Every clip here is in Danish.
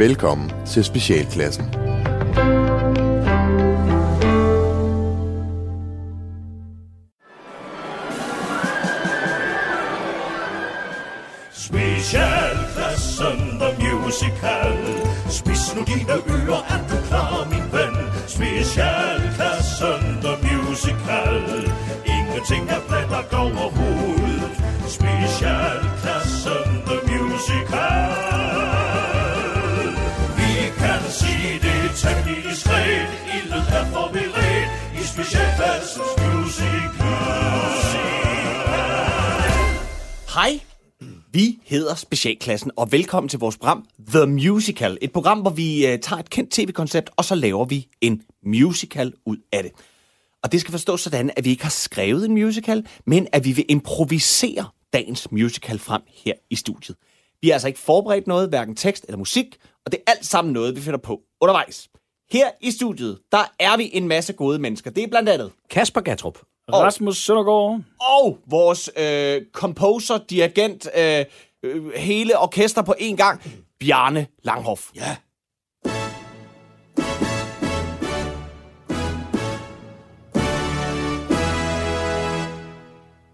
Velkommen til Specialklassen. Specialklassen The Musical Spis nu dine ører, er du klar, min ven? Specialklassen The Musical Ingenting er plet og gå overhovedet Specialklassen The Musical Ildet er forberedt i Specialklassens Musical Hej, vi hedder Specialklassen, og velkommen til vores program The Musical. Et program, hvor vi øh, tager et kendt tv-koncept, og så laver vi en musical ud af det. Og det skal forstås sådan, at vi ikke har skrevet en musical, men at vi vil improvisere dagens musical frem her i studiet. Vi har altså ikke forberedt noget, hverken tekst eller musik, og det er alt sammen noget, vi finder på undervejs. Her i studiet, der er vi en masse gode mennesker. Det er blandt andet Kasper Gatrup. Rasmus Søndergaard. og vores øh, composer, dirigent, øh, øh, hele orkester på én gang, Bjarne Langhoff. Ja.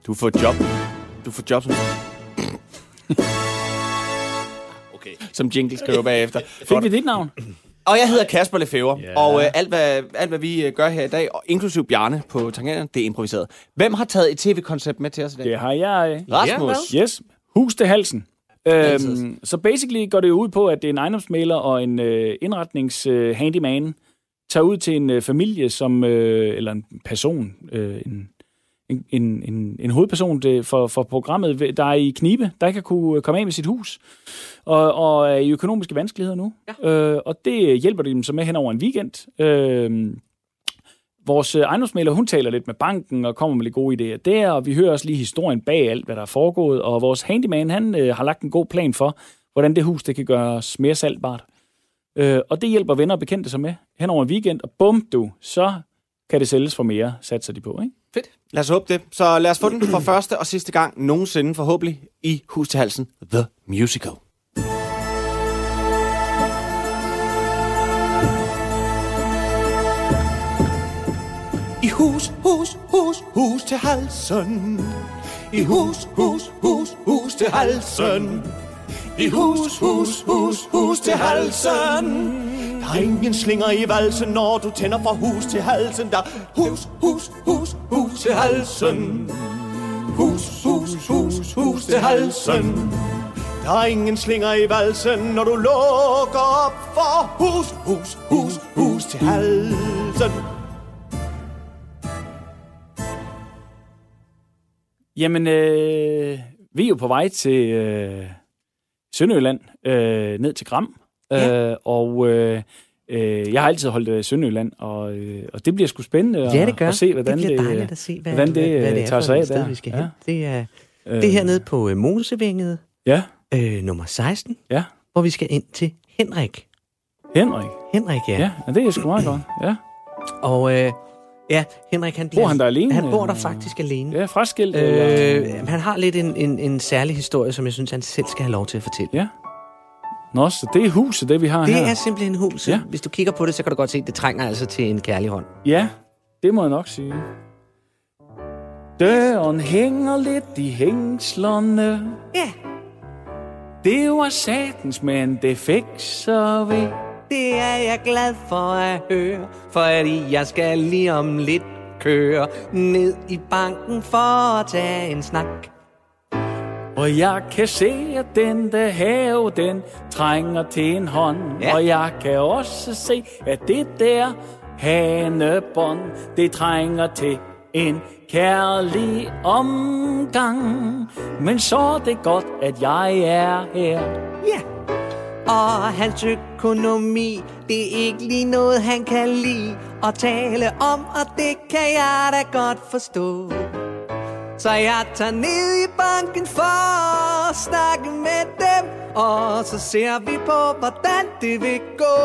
Du får job. Du får job som... okay. Som jingle skriver bagefter. Fik vi dit navn? Og jeg hedder Kasper Lefebvre, Ja. yeah. og øh, alt, hvad, alt hvad vi øh, gør her i dag, og inklusiv Bjarne på tangenterne, det er improviseret. Hvem har taget et tv-koncept med til os i dag? Det har jeg. Rasmus. Yes. Hus til halsen. Øhm, så basically går det jo ud på, at det er en ejendomsmaler og en øh, indretningshandyman øh, tager ud til en øh, familie, som øh, eller en person, øh, en, en, en, en, en hovedperson det, for, for programmet, der er i knibe, der ikke har kunne komme af med sit hus, og, og er i økonomiske vanskeligheder nu. Ja. Øh, og det hjælper de dem så med hen over en weekend. Øh, vores øh, ejendomsmaler, hun taler lidt med banken og kommer med lidt gode idéer der, og vi hører også lige historien bag alt, hvad der er foregået, og vores handyman, han øh, har lagt en god plan for, hvordan det hus, det kan gøres mere salgbart. Øh, og det hjælper venner og bekendte sig med hen over en weekend, og bum du, så kan det sælges for mere, satser de på, ikke? Fedt. Lad os håbe det. Så lad os få den for første og sidste gang nogensinde forhåbentlig i Hus til Halsen The Musical. I hus, hus, hus, hus til halsen. I hus, hus, hus, hus til halsen. I hus, hus, hus, hus til halsen. Der er ingen slinger i valsen, når du tænder fra hus til halsen. Der hus, hus, hus, hus til halsen. Hus, hus, hus, hus til halsen. Der er ingen slinger i valsen, når du lukker op for hus, hus, hus, hus til halsen. Jamen, øh, vi er jo på vej til øh, Sønderjylland, øh, ned til Gram, ja. øh, og øh, øh, jeg har altid holdt øh, Sønderjylland, og, øh, og det bliver sgu spændende at, Ja, det gør. at se, hvordan det det, dejligt at se, hvad, hvordan det, hvad, hvad øh, det er tager sig af der. vi skal Ja. hen. Det er, Øh, det er hernede på øh, Mosevænget, Ja, øh, nummer 16, ja. hvor vi skal ind til Henrik. Henrik. Henrik, ja. Ja, ja det er sgu meget godt. Ja, Og øh, ja, Henrik, han, bliver, Bor han der alene, Han bor der eller? faktisk alene. ja fraskilt. Øh, han har lidt en, en, en særlig historie, som jeg synes, han selv skal have lov til at fortælle. Ja. Nå, så det er huset, det vi har Det her. er simpelthen huset. Ja. Hvis du kigger på det, så kan du godt se, at det trænger altså til en kærlig hånd. Ja, det må jeg nok sige. Døren hænger lidt i hængslerne. Ja, Det var satans, men det fikser vi. Det er jeg glad for at høre, fordi jeg skal lige om lidt køre ned i banken for at tage en snak. Og jeg kan se, at den der have, den trænger til en hånd. Ja. Og jeg kan også se, at det der hanebånd, det trænger til en kærlig omgang. Men så er det godt, at jeg er her. Ja. Og hans økonomi, det er ikke lige noget, han kan lide at tale om, og det kan jeg da godt forstå. Så jeg tager ned i banken for at snakke med dem, og så ser vi på, hvordan det vil gå.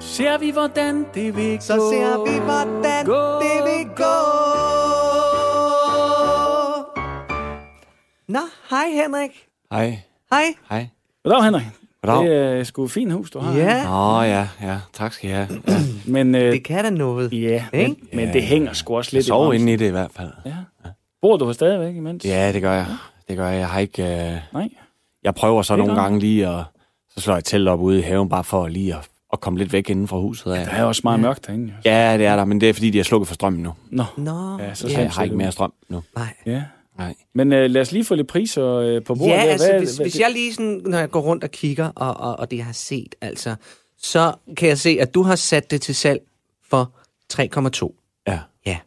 Ser vi, hvordan det vil Så gå. ser vi, hvordan gå, det vil gå. Nå, hej Henrik. Hej. Hej. Hej. Goddag, Henrik. Det er sgu et fint hus, du har. Ja, Nå ja, ja, tak skal I have. Ja. Men, øh, det kan da noget. ja, men, Ikke? men det hænger sgu også Jeg lidt i sover bremsen. inde i det i hvert fald. Ja. Bor du her stadigvæk imens? Ja, det gør jeg. Det gør jeg. Jeg har ikke... Øh... Nej. Jeg prøver så Det nogle godt. gange lige at... Så slår jeg telt op ude i haven, bare for lige at, at komme lidt væk inden fra huset. Af. Der er også meget mørkt derinde. Jo. Ja, det er der, men det er fordi, de har slukket for strømmen nu. Nå, Nå, Ja, så Så Ja, jeg har ikke mere strøm nu. nej. ja. Nej. Men øh, lad os lige få lidt priser øh, på bordet. Ja, Hvad- altså, hvad- hvis, hvad- hvis jeg lige sådan, når jeg går rundt og kigger, og, og, og det jeg har set, altså, så kan jeg se, at du har sat det til salg for 3,2. Ja. Ja.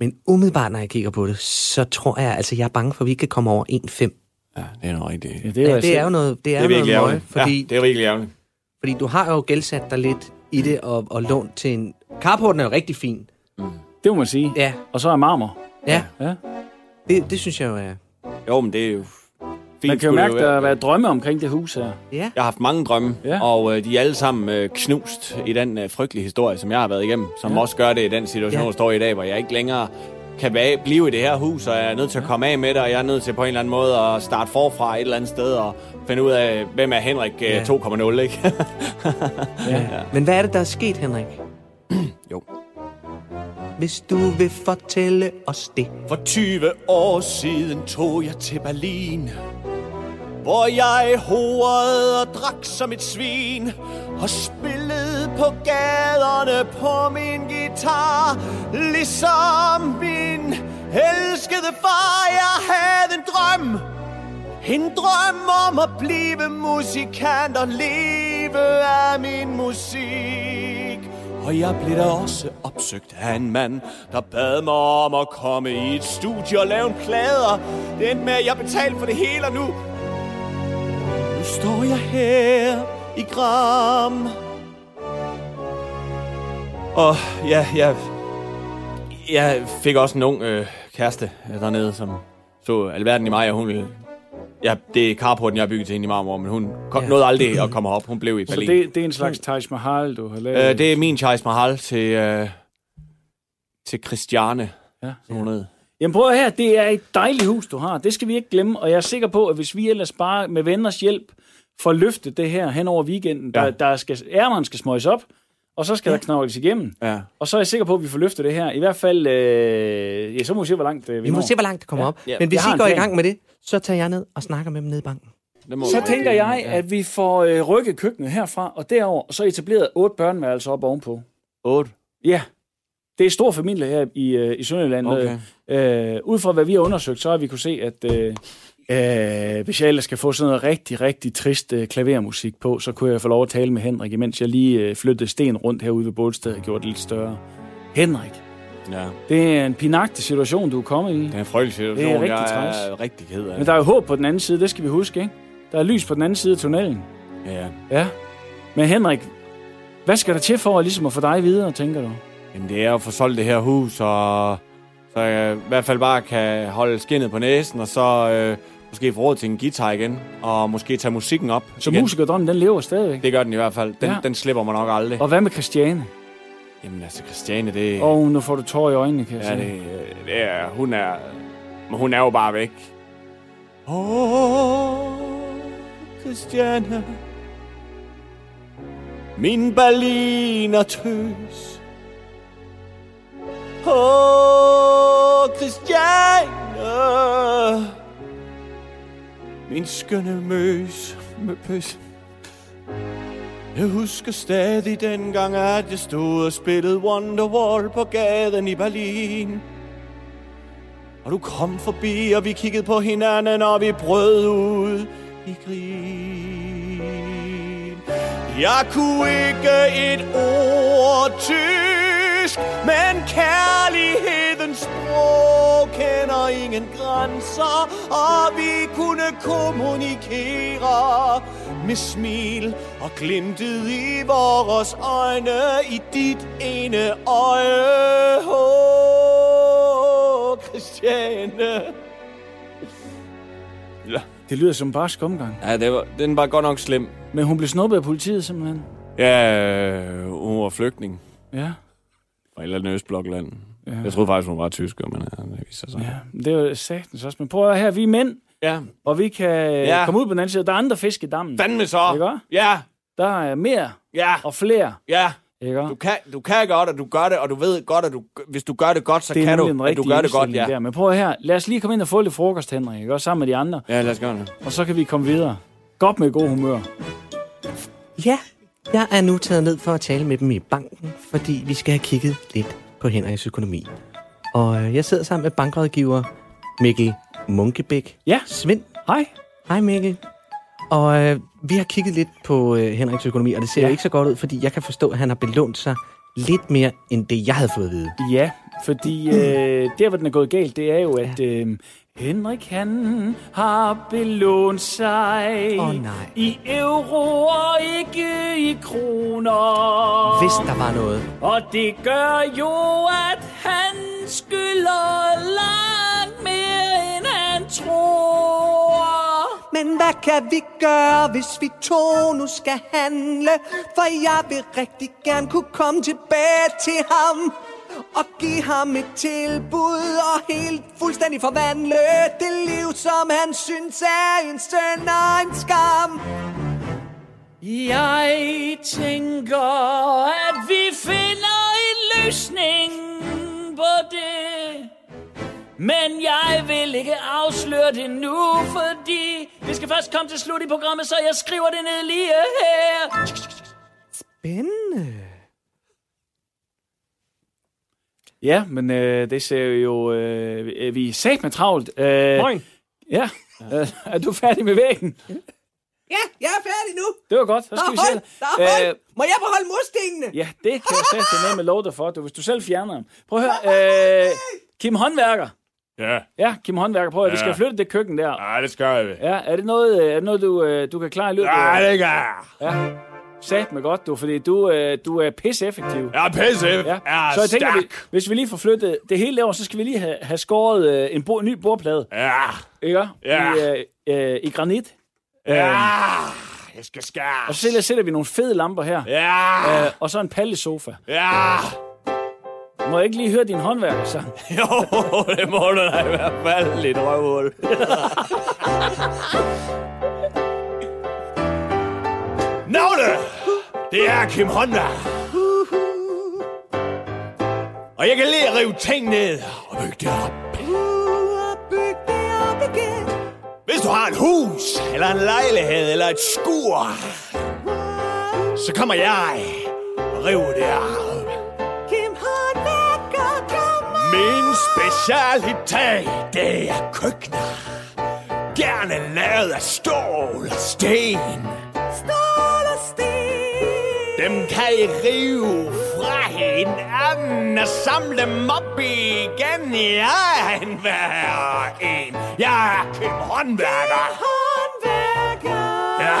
Men umiddelbart, når jeg kigger på det, så tror jeg, altså, jeg er bange for, at vi ikke kan komme over 1,5. Ja, det er noget rigtigt. Ja, Det det er, Ja, altså, det er jo noget, det er jo noget møg, fordi, Ja, det er virkelig ærgerligt. fordi du har jo gældsat dig lidt i det, og, og lånt til en... Carporten er jo rigtig fin. det må man sige. Ja, Og så er marmor. ja, Ja. Det, det synes jeg jo er... Jo, men det er jo fint. Man kan jo mærke, der har være. været drømme omkring det hus her. Ja, Jeg har haft mange drømme, Ja. og øh, de er alle sammen øh, knust i den øh, frygtelige historie, som jeg har været igennem, som ja. også gør det i den situation, Ja. jeg står i i dag, hvor jeg ikke længere kan blive i det her hus, og jeg er nødt til at komme af med det, og jeg er nødt til på en eller anden måde at starte forfra et eller andet sted, og finde ud af, hvem er Henrik øh, Ja. 2.0, ikke? Ja. ja. Men hvad er det, der er sket, Henrik? Hvis du vil fortælle os det. For 20 år siden tog jeg til Berlin Hvor jeg horede og drak som et svin Og spillede på gaderne på min guitar. Ligesom min elskede far Jeg havde en drøm. En drøm om at blive musikant og leve af min musik og jeg blev da også opsøgt af en mand, der bad mig om at komme i et studie og lave en plader. Det endte med, at jeg betalte for det hele, og nu... Nu står jeg her i Gram. Og ja, jeg, jeg fik også en ung øh, kæreste øh, dernede, som så alverden i mig, og hun ville... Ja, det er carporten, jeg har bygget til hende i marmor, men hun kom, Ja. nåede aldrig at komme op. Hun blev i Så Berlin. det, det er en slags Taj Mahal, du har lavet. Øh, det er min Chais Mahal til, øh, til Christiane, Ja. som hun hed. Jamen prøv her, det er et dejligt hus, du har. Det skal vi ikke glemme, og jeg er sikker på, at hvis vi ellers bare med venners hjælp får løftet det her hen over weekenden, ja. Der, der skal, ærmeren skal smøges op, og så skal ja. der knogles igennem. Ja. Og så er jeg sikker på, at vi får løftet det her. I hvert fald, øh, ja, så må vi se, hvor langt øh, vi Vi må når. se, hvor langt det kommer Ja. op. Ja. Men hvis I går i gang med det, så tager jeg ned og snakker med dem nede i banken. Så tænker jeg, at vi får øh, rykket køkkenet herfra og derover, og så etableret otte børneværelser op ovenpå. 8. Ja, det er stor familie her i, øh, i Sønderjylland. Okay. Øh, ud fra hvad vi har undersøgt, så har vi kunne se, at øh, øh, hvis jeg ellers skal få sådan noget rigtig, rigtig trist øh, klavermusik på, så kunne jeg få lov at tale med Henrik, imens jeg lige øh, flyttede sten rundt herude ved Bålsted og gjorde det lidt større. Henrik, Ja. det er en pinagtig situation, du er kommet i. Det er en frygtelig situation. Det er rigtig jeg træls. er rigtig ked af. Men der er jo håb på den anden side, det skal vi huske, ikke? Der er lys på den anden side af tunnelen. Ja. Ja. Men Henrik, hvad skal der til for at, ligesom at få dig videre, tænker du? Jamen, det er at få solgt det her hus, og så jeg i hvert fald bare kan holde skinnet på næsen, og så øh, måske få råd til en guitar igen, og måske tage musikken op Så igen. musikerdrømmen, den lever stadigvæk. Det gør den i hvert fald. Den, ja. den slipper man nok aldrig. Og hvad med Christiane? Jamen altså, Christiane, det... Og nu får du tår i øjnene, kan jeg Ja, sige. det, det er... Hun er... Men hun er jo bare væk. Åh, Christiane Min Berliner tøs Åh, Christiane Min skønne møs med pøs jeg husker stadig dengang, at jeg stod og spillede Wonderwall på gaden i Berlin og du kom forbi, og vi kiggede på hinanden, og vi brød ud i grin. Jeg kunne ikke et ord tysk, men kærlighedens sprog kender ingen grænser, og vi kunne kommunikere med smil og glimtet i vores øjne, i dit ene øje. Åh, Christiane. Ja, Det lyder som en barsk omgang. ja det var, den var godt nok slem. Men hun blev snuppet af politiet, simpelthen. Ja, øh, hun var flygtning Ja. fra et eller andet østblokland. Ja. Jeg troede faktisk, hun var tysker, men ja, det viser sig. Ja, det er jo sagtens også. Men prøv at høre her, vi er mænd. Ja. og vi kan Ja. komme ud på den anden side. Der er andre fisk i dammen. Fandme så. Ikke? Ja, Der er mere ja, og flere. ja. Ikke? Du kan, du kan godt, og du gør det, og du ved godt, at du, hvis du gør det godt, så Det kan du, en at du gør det godt, ja. Der. Men prøv her. Lad os lige komme ind og få lidt frokost, Henrik. Ikke? Også sammen med de andre. Ja, lad os gøre det. Og så kan vi komme videre. Godt med god humør. Ja, jeg er nu taget ned for at tale med dem i banken, fordi vi skal have kigget lidt på Henriks økonomi. Og øh, jeg sidder sammen med bankrådgiver Mikkel Munkebæk. Ja. Svend. Hej. Hej Mikkel. Og øh, vi har kigget lidt på øh, Henriks økonomi, og det ser Ja. ikke så godt ud, fordi jeg kan forstå, at han har belånt sig lidt mere, end det jeg havde fået at vide. Ja, fordi øh, der, hvor den er gået galt, det er jo, at øh, Henrik, han har belånt sig Åh, nej. i euro og ikke i kroner. Hvis der var noget. Og det gør jo, at han skylder Men hvad kan vi gøre, hvis vi to nu skal handle? For jeg vil rigtig gerne kunne komme tilbage til ham og give ham et tilbud og helt fuldstændig forvandle det liv, som han synes er en synd og en skam. Jeg tænker, at vi finder en løsning på det. Men jeg vil ikke afsløre det nu, fordi vi skal først komme til slut i programmet, så jeg skriver det ned lige her. Spændende. Ja, men øh, det ser jo... Øh, vi er sat med travlt. Øh, Moin. Ja, øh, er du færdig med væggen? Ja, jeg er færdig nu. Det var godt, så Der skal er vi se. hold, der er hold. Øh, Må jeg beholde murstenene? Ja, det kan jeg sætte med med lov dig for, du, hvis du selv fjerner dem. Prøv at høre, øh, Kim Håndværker. Ja. Ja, Kim Håndværker, prøv at ja. vi Ja. skal flytte det køkken der. Nej, det skal vi. Ja, er det noget, øh, er det noget du, øh, du kan klare i løbet af... det gør jeg. Ja, sat med godt, du, fordi du, øh, du er pisse-effektiv. Jeg er pisse. Ja. Er Så jeg tænker, vi, hvis vi lige får flyttet det hele derover, så skal vi lige have, have skåret øh, en, bo, ny bordplade, Ja. ikke? Ja. I, øh, øh, I granit. Ja. Jeg skal skære. Og så sætter- vi nogle fede lamper her. Ja. Øh, og så en pallesofa. Ja. Må jeg ikke lige høre din håndværker så? Jo, det må du da i hvert fald. Lidt røvhul. Navne! Det er Kim Honda. Og jeg kan lige at rive ting ned og bygge det op. Hvis du har et hus, eller en lejlighed, eller et skur, så kommer jeg og river det op. Min specialitet, det er køkkener. Gerne lavet af stål og sten. Dem kan I rive fra hinanden og samle dem op igen. Jeg er en hver en. Jeg er Kim Håndværker. Ja,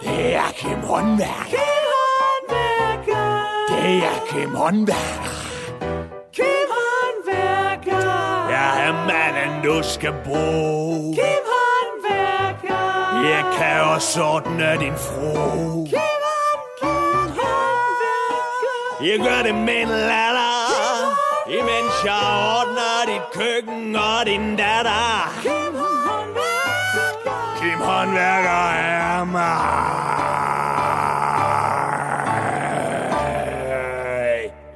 det er Kim Håndværker. Det er Kim Håndværker. Jeg er du skal bruge. Jeg kan også ordne din fru. Jeg gør det med en latter. Imens jeg ordner dit køkken og din datter. Kim Håndværker er mig.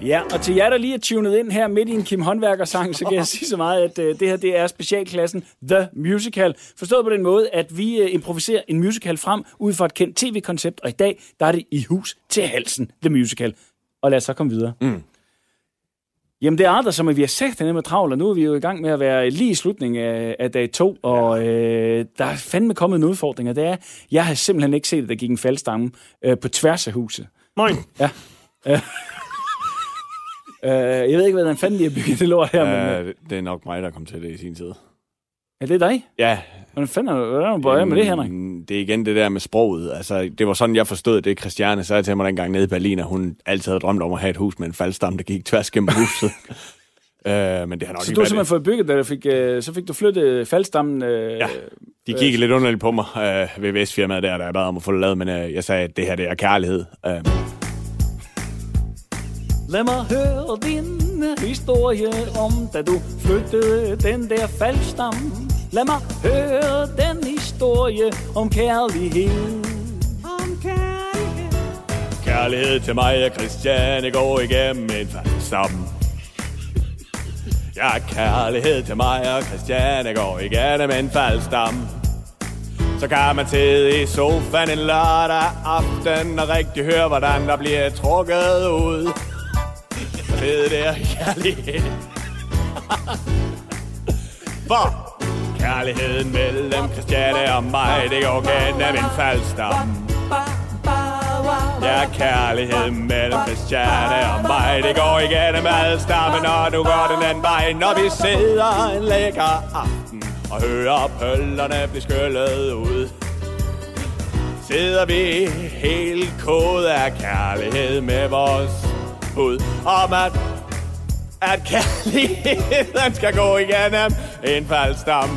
Ja, og til jer, der lige er tunet ind her midt i en Kim Håndværker-sang, så kan jeg sige så meget, at uh, det her det er specialklassen The Musical. Forstået på den måde, at vi uh, improviserer en musical frem ud fra et kendt tv-koncept, og i dag der er det i hus til halsen The Musical. Og lad os så komme videre. Mm. Jamen det er andre, som vi har sagt travlt, og nu er vi jo i gang med at være lige i slutningen af, af dag to, og øh, der er fandme kommet en udfordring, og det er, jeg har simpelthen ikke set, at der gik en faldstamme øh, på tværs af huset. Moin. Ja. Øh, øh, jeg ved ikke, hvordan fanden de har bygget det lort her, men øh, det er nok mig, der kom til det i sin tid. er det dig? Ja. Hvordan fanden er du, hvordan er du med det, Henrik? Det er igen det der med sproget. Altså, det var sådan, jeg forstod det. Christiane sagde til mig dengang nede i Berlin, at hun altid havde drømt om at have et hus med en faldstamme, der gik tværs gennem huset. uh, men det har nok Så ikke du har simpelthen fået bygget det, der fik, øh, så fik du flyttet faldstammen. Øh, Ja. De kiggede lidt underligt på mig ved Vestfirmaet der, da jeg bad om at få det lavet, men uh, jeg sagde, at det her det er kærlighed. Uh, Lad mig høre din historie om, da du flyttede den der faldstamme Lad mig høre den historie om kærlighed. Om kærlighed. Kærlighed til mig og Christiane går igennem en faldstam. Ja, kærlighed til mig og Christiane går igennem en faldstam. Så kan man sidde i sofaen en lørdag aften og rigtig høre, hvordan der bliver trukket ud. Det der kærlighed. For kærligheden mellem Christiane og mig, det går gennem en faldstam. Ja, kærlighed mellem Christiane og mig Det går igennem alle stammen Og nu går den anden vej Når vi sidder en lækker aften Og hører pøllerne blive skyllet ud Sidder vi helt kode af kærlighed med vores hud Om at at kærligheden skal gå igennem en faldstam.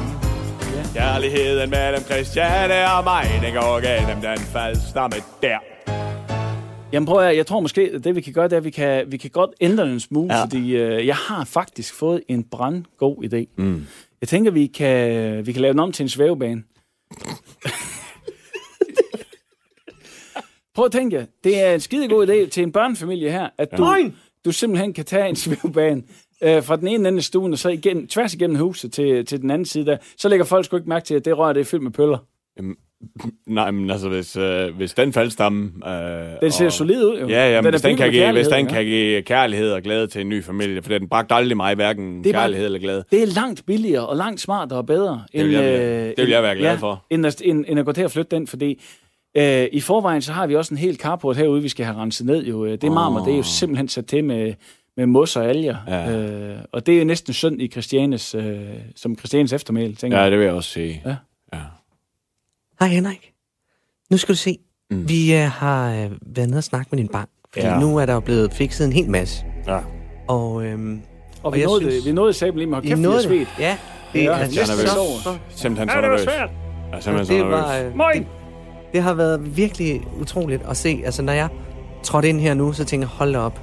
Kærligheden mellem Christiane og mig, den går igennem den faldstamme der. Jamen prøv at, jeg tror måske, at det vi kan gøre, det er, at vi kan, vi kan godt ændre den en smule. Ja. fordi øh, jeg har faktisk fået en brandgod idé. Mm. Jeg tænker, vi kan, vi kan lave den om til en svævebane. Prøv at tænke jer, det er en skide god idé til en børnefamilie her, at du, du simpelthen kan tage en svævebane øh, fra den ene ende af stuen, og så igen, tværs igennem huset til, til den anden side der. Så lægger folk sgu ikke mærke til, at det rør det er fyldt med pøller. Nej, men altså, hvis, øh, hvis den faldstamme... Øh, Den ser og, solid ud, jo. Ja, ja, men hvis den, kan give, hvis kærlighed, den kan give kærlighed og glæde til en ny familie, for den bragte aldrig mig hverken Det er bare- kærlighed eller glæde. Det er langt billigere og langt smartere og bedre. Det vil jeg- øh, det vil jeg være glad ja, for. End end, end at gå til at flytte den, fordi øh, i forvejen så har vi også en hel carport herude, vi skal have renset ned. Jo. Øh, Det marmor, det er jo simpelthen sat til med, med mos og alger. Ja. Øh, og det er næsten synd i Christianes, øh, som Christianes eftermæl, tænker Ja, jeg. det vil jeg også sige. Ja. ja. Hej Henrik. Nu skal du se. Mm. Vi uh, har uh, været nede og snakke med din bank. Fordi Ja. ja. nu er der jo blevet fikset en hel masse. ja. Og, øhm, Og vi jeg nåede, synes- det, vi nåede sammen lige med, kæft, vi svedt. det. Ja, det Ja, er er næsten nervøs. så, så Simpelthen så Ja, det var nervøs. svært. Ja, simpelthen så det, nervøs. var, øh, Moin. Det, har været virkelig utroligt at se. Altså, når jeg trådte ind her nu, så tænker jeg, hold da op.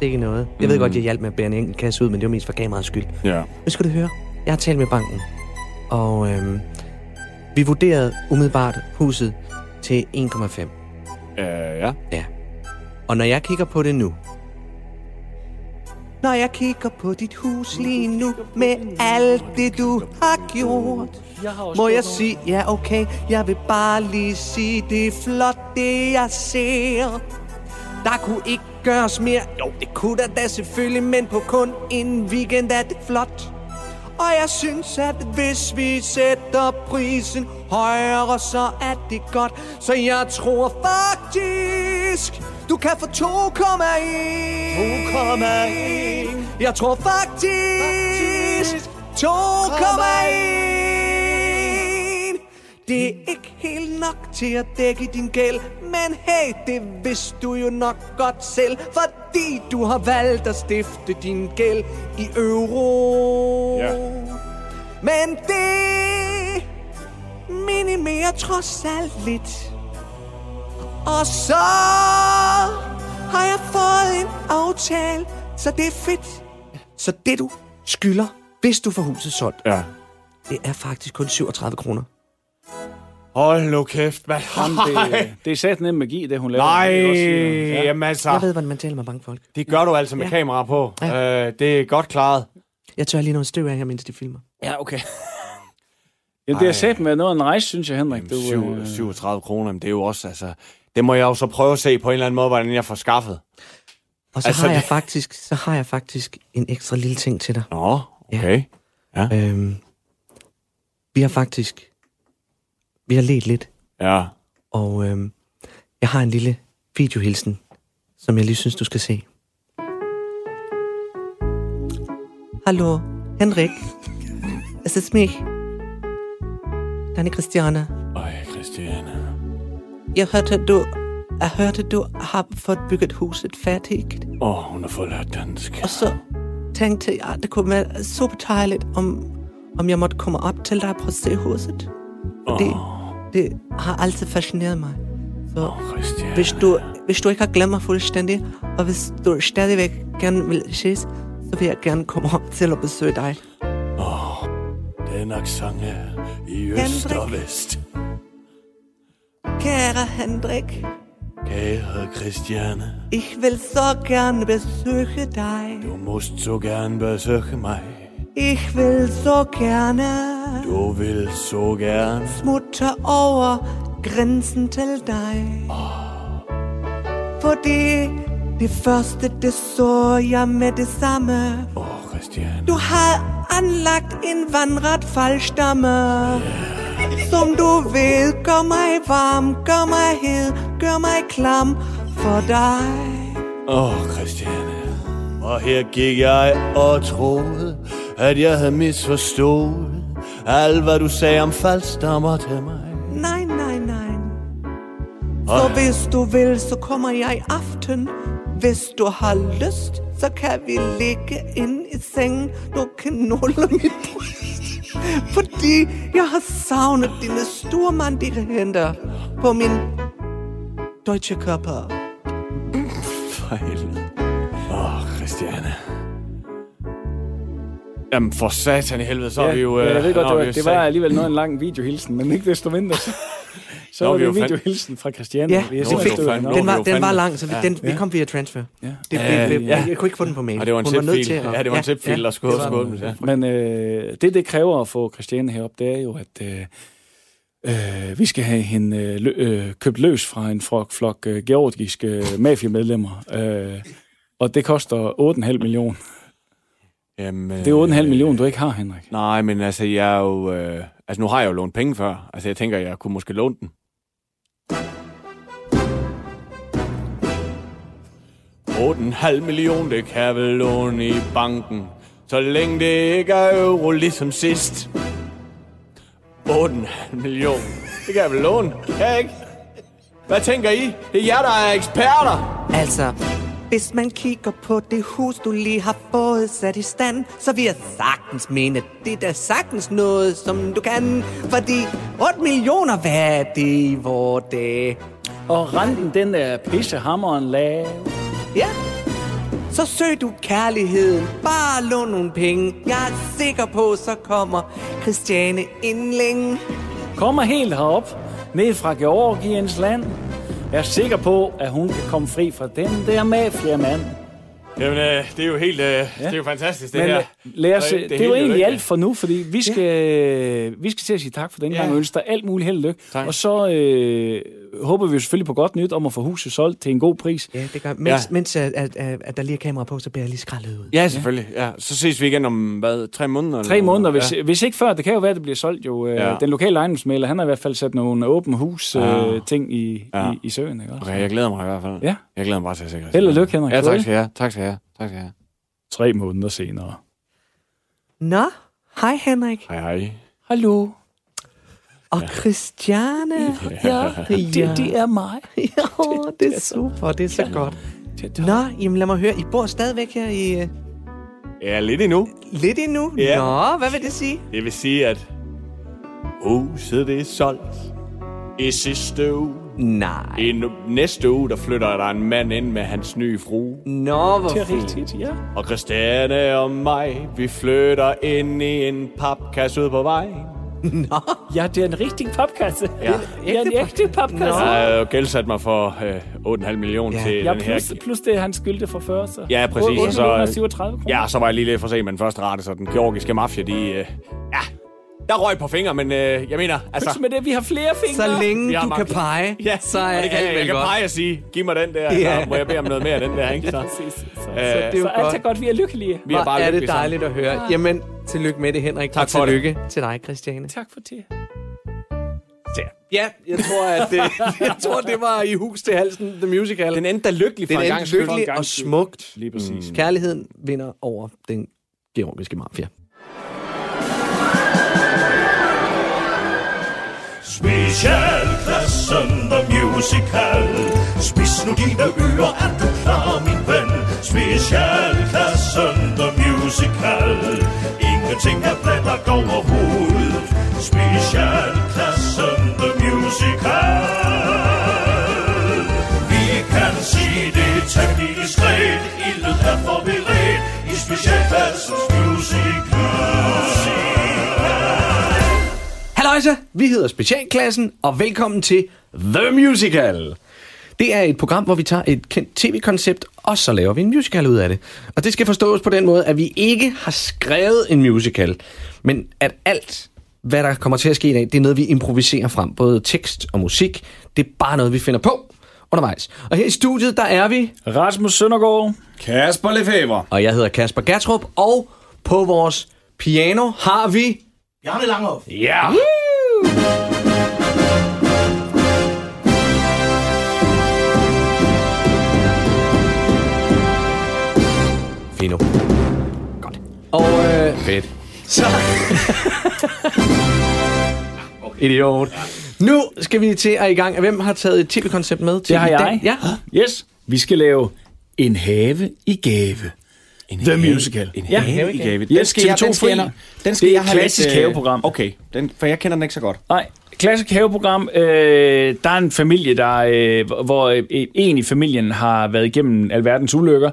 Sikke noget. Jeg ved Mm. godt, jeg hjalp med at bære en enkelt kasse ud, men det var mest for kameraets skyld. Ja. Nu skal du høre. Jeg har talt med banken, og øhm, vi vurderede umiddelbart huset til 1,5. Øh, ja. Ja. Og når jeg kigger på det nu, når jeg kigger på dit hus lige nu, med alt det du har gjort, Jeg har må jeg sige, ja okay, jeg vil bare lige sige, det er flot, det jeg ser. Der kunne ikke gøres mere, jo det kunne der da selvfølgelig, men på kun en weekend er det flot. Og jeg synes, at hvis vi sætter prisen højere, så er det godt. Så jeg tror faktisk, du kan få 2,1. 2,1. Jeg tror faktisk, 2,1. Det er ikke helt nok til at dække din gæld, men hey, det vidste du jo nok godt selv, fordi du har valgt at stifte din gæld i euro. Ja. Men det minimerer trods alt lidt. Og så har jeg fået en aftale, så det er fedt. Så det du skylder, hvis du får huset solgt, Ja. det er faktisk kun 37 kroner. Hold nu kæft, mand. Jamen, det, det er sat nem magi, det hun laver. Nej, Det sige. Ja. jamen altså. Jeg ved, hvordan man taler med bankfolk. Det gør du altså med Ja. kamera på. Ja. Øh, det er godt klaret. Jeg tør lige noget støv af her, mens de filmer. Ja, okay. Jamen, det er sat med noget af en rejse, synes jeg, Henrik. Du, Syv, øh, 37 kroner, men det er jo også, altså... Det må jeg jo så prøve at se på en eller anden måde, hvordan jeg får skaffet. Og så, Altså, har jeg det- faktisk, så har jeg faktisk en ekstra lille ting til dig. Nå, okay. Øhm, vi har faktisk... Vi har let lidt, Ja. og øhm, jeg har en lille videohilsen, som jeg lige synes, du skal se. Hallo, Henrik. Es ist mich. Deine Christiane. Øj, Christiane. Jeg hørte, du, jeg hørte, du har fået bygget huset færdigt. Åh, oh, hun har fået lært dansk. Og så tænkte jeg, at det kunne være super dejligt, om, om jeg måtte komme op til dig på at se huset. Fordi det har altid fascineret mig. Så Christiane. hvis du, hvis du ikke har glemt mig fuldstændig, og hvis du stadigvæk gerne vil ses, så vil jeg gerne komme op til at besøge dig. Den tusind aksange i øst Henrik. og vest. Kære Hendrik, Kære Christiane, ich will så gerne besøge dig. du måst så gerne besøge mig. Ich will så gerne Du vil så gerne. smutte over grænsen til dig. Fordi det første, det så jeg med det samme. Åh, oh, Christiane. Du har anlagt en vandret faldstamme. Som du ved, gør mig varm, gør mig hed, gør mig klam for dig. Åh, oh, Christiane. Og her gik jeg og troede, at jeg havde misforstået alt, hvad du sagde om faldstammer til mig. Nej, nej, nej. Så hvis du vil, så kommer jeg i aften. Hvis du har lyst, så kan vi ligge inde i sengen. Du kan nulle mit bryst. Fordi jeg har savnet dine stormandige hænder på min deutsche Körper. For helvede. Åh, oh, Christiane. Jamen, for satan i helvede, så er vi jo... ja, jeg ved øh, godt, det var, det var alligevel noget en lang videohilsen, men ikke desto mindre. Så, så Nå, var vi det er en videohilsen fra Christiane. Ja, Vi det er jo det fandme- ud. Den var, den var lang, så vi, den, vi kom via transfer. Ja. Det, Ja, vi, vi, ja. Jeg kunne ikke få den på mail. Og det var en Hun var nødt til at- Ja, det var en tipfil, der skulle det var- skåle. Ja. Men øh, det, det kræver at få Christiane herop, det er jo, at øh, øh, vi skal have hende øh, lø, øh, købt løs fra en flok, flok øh, georgiske mafiamedlemmer. Øh, og det koster 8,5 millioner. Jamen, Det er 8,5 millioner, du ikke har, Henrik. Nej, men altså, jeg er jo... Øh, altså, nu har jeg jo lånt penge før. Altså, jeg tænker, jeg kunne måske låne den. 8,5 millioner, det kan jeg vel låne i banken. Så længe det ikke er euro ligesom sidst. 8,5 millioner, det kan jeg vel låne. Kan jeg ikke? Hvad tænker I? Det er jer, der er eksperter. Altså, hvis man kigger på det hus, du lige har fået sat i stand, så vil jeg sagtens mene, at det er da sagtens noget, som du kan. Fordi 8 millioner, hvad er det i vores dage? Og renten, den er pissehammeren lav. Ja, så søg du kærligheden. Bare lån nogle penge. Jeg er sikker på, så kommer Christiane inden længe. Kommer helt herop, ned fra Georgiens land. Jeg er sikker på, at hun kan komme fri fra den der mafia-mand. Jamen, øh, det er jo helt... Øh, ja. Det er jo fantastisk, det Men her. øh, lad os, Og det, det er jo egentlig alt for nu, fordi vi skal, ja. vi skal til at sige tak for den Ja. gang, og ønske dig alt muligt held og lykke. Tak. Og så øh, håber vi jo selvfølgelig på godt nyt om at få huset solgt til en god pris. Ja, det gør Mens, ja. mens at, at, at, der lige er kamera på, så bliver jeg lige skrællet ud. Ja, selvfølgelig. Ja. Så ses vi igen om, hvad, tre måneder? Tre eller? måneder, hvis, ja. hvis ikke før. Det kan jo være, at det bliver solgt jo. Øh, Ja. Den lokale ejendomsmaler, han har i hvert fald sat nogle åbne hus øh, Ja. ting i, Ja. i, i søen. Ikke? også? Okay, jeg glæder mig i hvert fald. Ja. Jeg glæder mig bare til at se Christian. Held og lykke, Henrik. Ja, tak skal jeg. Tak skal jeg have. Tak skal jeg have. Tre måneder senere. Nå, hej Henrik. Hej, hej. Hallo. Og Christiane. Ja, det, det er mig. Ja, det er super, det er så godt. Nå, jamen lad mig høre, I bor stadigvæk her i uh, Ja, lidt endnu. lidt endnu? Ja. Nå, hvad vil det sige? Det vil sige, at huset det er solgt i sidste uge. Nej. I n- næste uge, der flytter der en mand ind med hans nye frue. Nå, hvor Det er fint. rigtigt, ja. Og Christiane og mig, vi flytter ind i en papkasse ude på vejen. Ja, det er en rigtig papkasse. Ja. Det er en ægte papkasse. Jeg har jo gældsat mig for øh, 8,5 millioner Ja. til Ja, den plus, her... plus det, han skyldte for før, så. Ja, præcis, og så- 837 kroner. Ja, så var jeg lige lidt for sent med den første rate, så den georgiske mafia, de... Øh, ja, der røg på fingre, men øh, jeg mener, altså... Med det, vi har flere fingre. Så længe du kan magt. pege, Ja, så er og det kan alt jeg. Jeg kan godt. pege og sige, giv mig den der, Ja. så må jeg bede om noget mere af den der, ikke? Så, Præcis. Så, så, Øh, så, det er jo så alt er godt. godt, vi er lykkelige. vi er bare er det lykkelige sammen. dejligt at høre. Jamen, tillykke med det, Henrik. Tak og for det. tillykke til dig, Christiane. Tak for det. Ja, jeg tror, at det, jeg tror, det var i hus til halsen, The Musical. Den endte da lykkelig for den en gang endte skyld. lykkelig og smukt. Lige præcis. Kærligheden vinder over den georgiske mafia. Specialklassen The Musical. Spis nu dine ører, er du klar, min ven? Specialklassen The Musical. Ingenting er blandt overhovedet. Specialklassen The Musical. Vi kan sige det temmelig diskret Ildet er forberedt. I specialklassens musical. Halløjsa, vi hedder Specialklassen, og velkommen til The Musical. Det er et program, hvor vi tager et kendt tv-koncept, og så laver vi en musical ud af det. Og det skal forstås på den måde, at vi ikke har skrevet en musical, men at alt, hvad der kommer til at ske i dag, det er noget, vi improviserer frem. Både tekst og musik, det er bare noget, vi finder på undervejs. Og her i studiet, der er vi... Rasmus Søndergaard. Kasper Lefebvre. Og jeg hedder Kasper Gertrup, og på vores piano har vi... Bjarne Langhoff. Ja! Fino. Godt. Og øh, fedt. Så... Idiot. Nu skal vi til at i gang. Hvem har taget et tv-koncept med til Det har i jeg. Ja. Yes. Vi skal lave En have i gave. En The have- Musical. En Ja. have i gave. Den skal jeg, TV2 den skal jeg, den skal Det er jeg et have klassisk lidt, haveprogram. Okay, den, for jeg kender den ikke så godt. Nej, klassisk haveprogram. Øh, der er en familie, der, øh, hvor øh, en i familien har været igennem alverdens ulykker,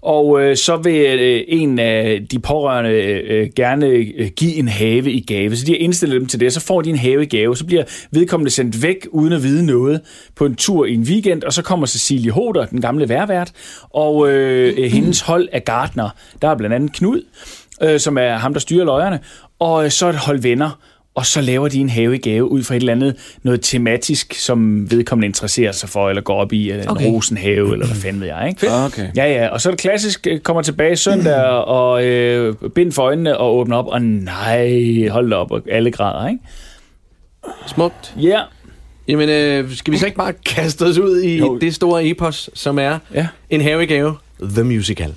og øh, så vil øh, en af de pårørende øh, gerne øh, give en have i gave. Så de har indstillet dem til det, så får de en have i gave. Så bliver vedkommende sendt væk uden at vide noget på en tur i en weekend, og så kommer Cecilie Hoder, den gamle værvært, og øh, øh, hendes hold af gardner. Der er blandt andet Knud, øh, som er ham, der styrer løjerne, og øh, så et hold venner, og så laver de en have i gave ud fra et eller andet noget tematisk, som vedkommende interesserer sig for, eller går op i, eller Okay. en rosenhave, eller hvad fanden ved jeg, ikke? Okay. Ja, ja, og så er det klassisk, øh, kommer tilbage søndag, og øh, bind for øjnene og åbner op, og nej, hold da op, og alle grader, ikke? Smukt. Ja, yeah. Jamen, øh, skal vi så ikke bare kaste os ud i Jo. det store epos, som er Ja. en havegave, The Musical.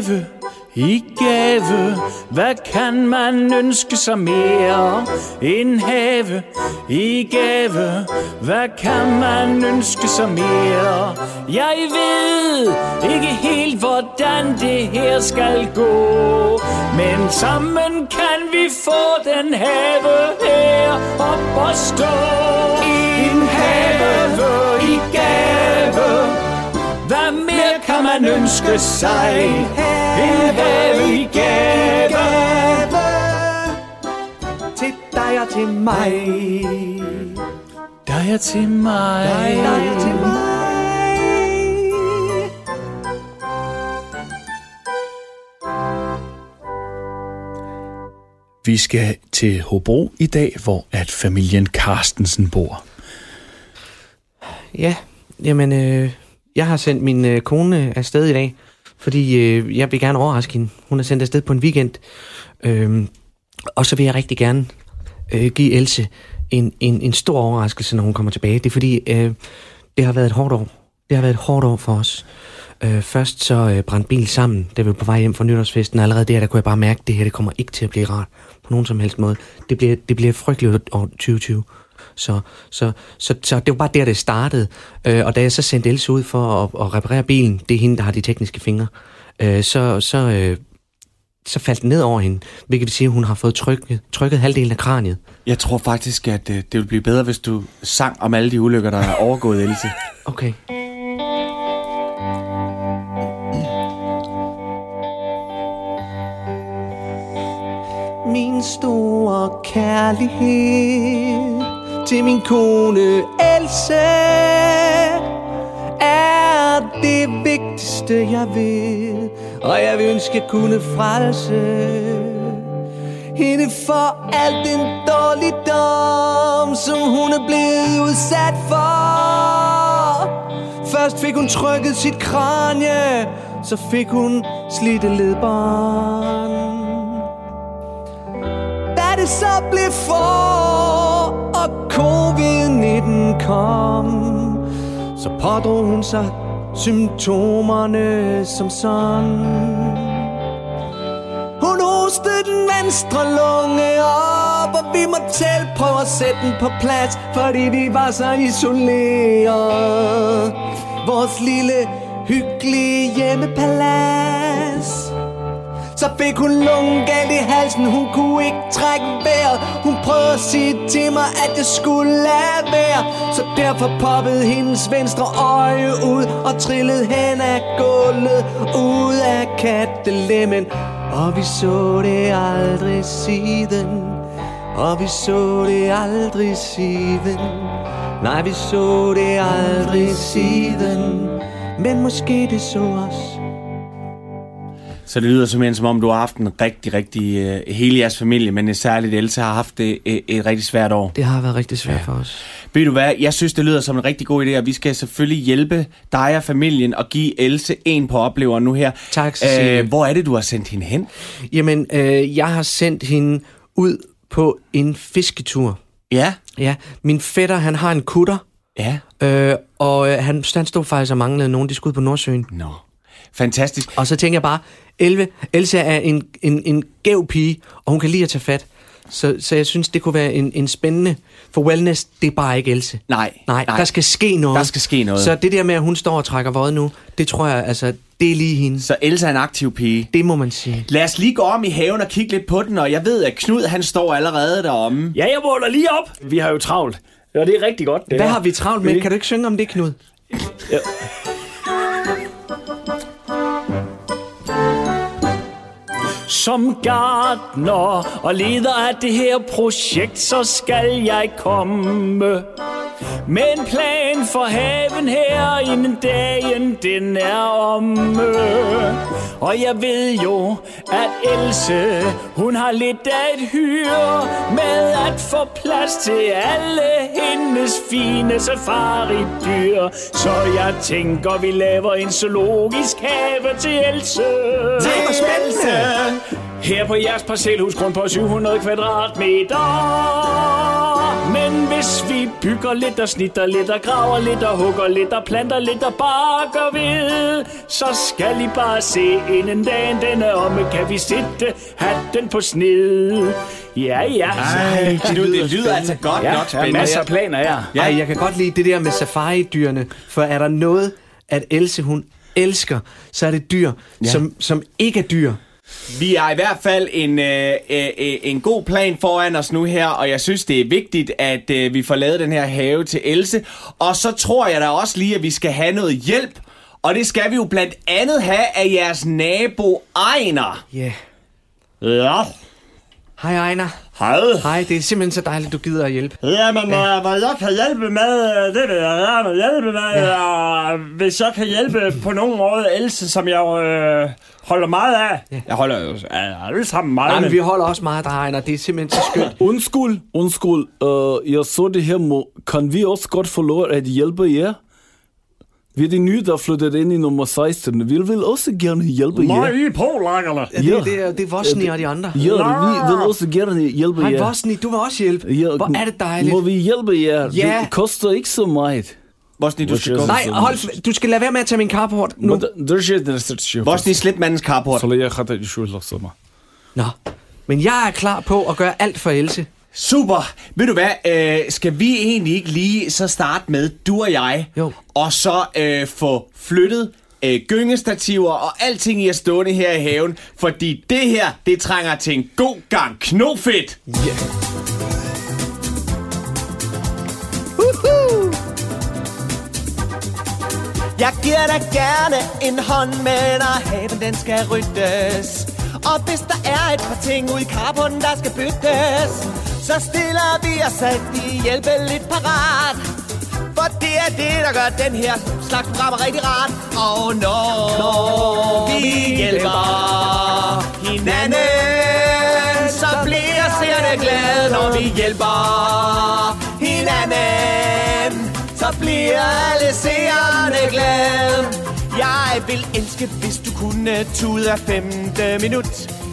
Gave, i gave, hvad kan man ønske sig mere? En have i gave, hvad kan man ønske sig mere? Jeg ved ikke helt, hvordan det her skal gå, men sammen kan vi få den have her op og stå. En have i gave, man ønske sig? En have i gave Til dig og til mig Dig er til mig Dig og til mig Vi skal til Hobro i dag, hvor at familien Carstensen bor. Ja, jamen, øh, jeg har sendt min øh, kone øh, afsted i dag, fordi øh, jeg vil gerne overraske hende. Hun er sendt afsted på en weekend. Øh, og så vil jeg rigtig gerne øh, give Else en, en, en stor overraskelse, når hun kommer tilbage. Det er fordi, øh, det har været et hårdt år. Det har været et hårdt år for os. Øh, først så øh, brændte bil sammen, da vi var på vej hjem fra nytårsfesten. og Allerede der, der kunne jeg bare mærke, at det her det kommer ikke til at blive rart på nogen som helst måde. Det bliver, det bliver frygteligt år 2020. Så, så, så, så det var bare der, det startede. Øh, og da jeg så sendte Else ud for at, at reparere bilen, det er hende, der har de tekniske fingre, øh, så, så, øh, så faldt den ned over hende, hvilket vil sige, at hun har fået trykket, trykket halvdelen af kraniet. Jeg tror faktisk, at øh, det ville blive bedre, hvis du sang om alle de ulykker, der er overgået, Else. Okay. Min store kærlighed til min kone Else Er det vigtigste jeg vil Og jeg vil ønske jeg kunne frelse hende for al den dårligdom, som hun er blevet udsat for. Først fik hun trykket sit kranje så fik hun slidte ledbånd. Da det så blev for, og covid-19 kom, så pådrog hun sig symptomerne som sådan. Hun hostede den venstre lunge op Og vi må selv prøve at sætte den på plads Fordi vi var så isoleret. Vores lille hyggelige hjemmepalads så fik hun lungen galt i halsen. Hun kunne ikke trække vejret. Hun prøvede at sige til mig At jeg skulle lade være. Så derfor poppede hendes venstre øje ud Og trillede hen af gulvet Ud af kattelemmen. Og vi så det aldrig siden. Og vi så det aldrig siden. Nej, vi så det aldrig siden. Men måske det så os så det lyder simpelthen som om, du har haft en rigtig, rigtig... Øh, hele jeres familie, men særligt Else har haft det et, et rigtig svært år. Det har været rigtig svært ja. for os. Ved du hvad, jeg synes, det lyder som en rigtig god idé, og vi skal selvfølgelig hjælpe dig og familien og give Else en på oplever nu her. Tak, øh, Hvor er det, du har sendt hende hen? Jamen, øh, jeg har sendt hende ud på en fisketur. Ja, Ja, min fætter, han har en kutter, ja. øh, og øh, han, han stod faktisk og manglede nogen, de skulle ud på Nordsøen. Nå, fantastisk. Og så tænker jeg bare, Elve, Elsa er en, en, en gæv pige, og hun kan lide at tage fat. Så, så jeg synes, det kunne være en, en spændende... For wellness, det er bare ikke Else. Nej, Nej, nej. der skal ske noget. Der skal ske noget. Så det der med, at hun står og trækker våd nu, det tror jeg, altså, det er lige hende. Så Elsa er en aktiv pige. Det må man sige. Lad os lige gå om i haven og kigge lidt på den, og jeg ved, at Knud han står allerede deromme. Ja, jeg måler lige op. Vi har jo travlt. Ja, det er rigtig godt. Det Hvad her. har vi travlt med? Kan du ikke synge om det, Knud? Som gartner og leder af det her projekt, så skal jeg komme med en plan for haven her, inden dagen den er omme. Og jeg ved jo, at Else, hun har lidt af et hyre med at få plads til alle hendes fine safari-dyr. Så jeg tænker, vi laver en zoologisk have til Else. Nej, hvor spændende! Her på jeres parcelhus grund på 700 kvadratmeter Men hvis vi bygger lidt og snitter lidt og graver lidt og hugger lidt og planter lidt og bakker ved Så skal I bare se inden dagen den er omme Kan vi sætte hatten på sned Ja, ja Ej, Knud, det lyder altså godt ja, nok der er spændende. masser af planer her Ja. Ej, jeg kan godt lide det der med safari-dyrene, for er der noget, at Else hun elsker, så er det dyr, ja. som, som ikke er dyr. Vi har i hvert fald en, øh, øh, øh, en god plan foran os nu her, og jeg synes, det er vigtigt, at øh, vi får lavet den her have til Else. Og så tror jeg da også lige, at vi skal have noget hjælp. Og det skal vi jo blandt andet have af jeres nabo Ejner. Ja. Ja, Hej Ejner. Hej. Hej, det er simpelthen så dejligt, du gider at hjælpe. Jamen, øh, hvad jeg kan hjælpe med, øh, det vil jeg gerne hjælpe med. Ja. Hvis jeg kan hjælpe på nogen måde Else, som jeg øh, holder meget af. Ja. Jeg holder jo øh, alle sammen meget Nej, men vi holder også meget af dig, Ejner. Det er simpelthen så skønt. Undskyld, undskyld. Uh, jeg så det her. Må, kan vi også godt få lov at hjælpe jer? Vi er de nye, der er flyttet ind i nummer 16. Vi vil også gerne hjælpe jer. I er polakkerne. Ja, det, det, er, det er Vosni og de andre. Ja, vi vil også gerne hjælpe Hej jer. Vosni, du vil også hjælpe. Ja, Hvor er det dejligt. Må vi hjælpe jer? Ja. Det koster ikke så meget. Vosni, du skal gå. Nej, hold, du skal lade være med at tage min carport nu. Vosni, slip mandens carport. Nå, men jeg er klar på at gøre alt for Else. Super. Ved du hvad, øh, skal vi egentlig ikke lige så starte med, du og jeg, Jo. og så øh, få flyttet øh, gyngestativer og alting i at stående her i haven, fordi det her, det trænger til en god gang knofedt. Jeg giver dig gerne en hånd med, når haven den skal ryddes. Og hvis der er et par ting ude i carporten, der skal byttes, så stiller vi os altid hjælpe lidt parat. For det er det, der gør den her slags program rigtig rart. Og når, når vi hjælper hinanden, så bliver seerne glade, når vi hjælper hinanden så bliver alle seerne glade. Jeg vil elske, hvis du kunne tude af femte minut.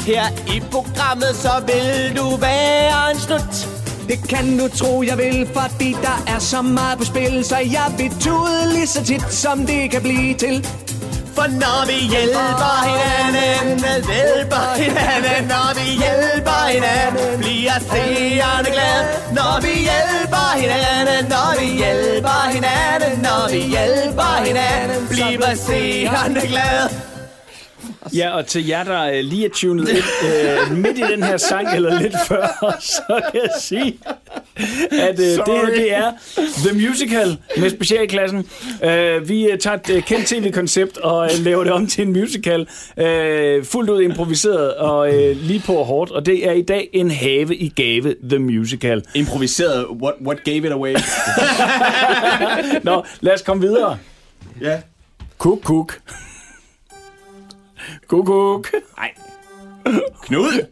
Her i programmet, så vil du være en. Det kan du tro, jeg vil, fordi der er så meget på spil, så jeg vil tude lige så tit, som det kan blive til. For når vi hjælper hinanden, hjælper hinanden, når vi hjælper hinanden, bliver seerne glad. Når vi hjælper hinanden, når vi hjælper hinanden, når vi hjælper hinanden, bliver seerne glad. Ja, og til jer, der øh, lige er tunet ind øh, midt i den her sang, eller lidt før, så kan jeg sige, at øh, det her det er The Musical med specialklassen. Øh, vi øh, tager et øh, kendt tv-koncept og øh, laver det om til en musical. Øh, fuldt ud improviseret og øh, lige på og hårdt. Og det er i dag en have i gave, The Musical. Improviseret. What, what gave it away? Nå, lad os komme videre. ja. Kuk, kuk. Kuk, kuk. Nej. Knud!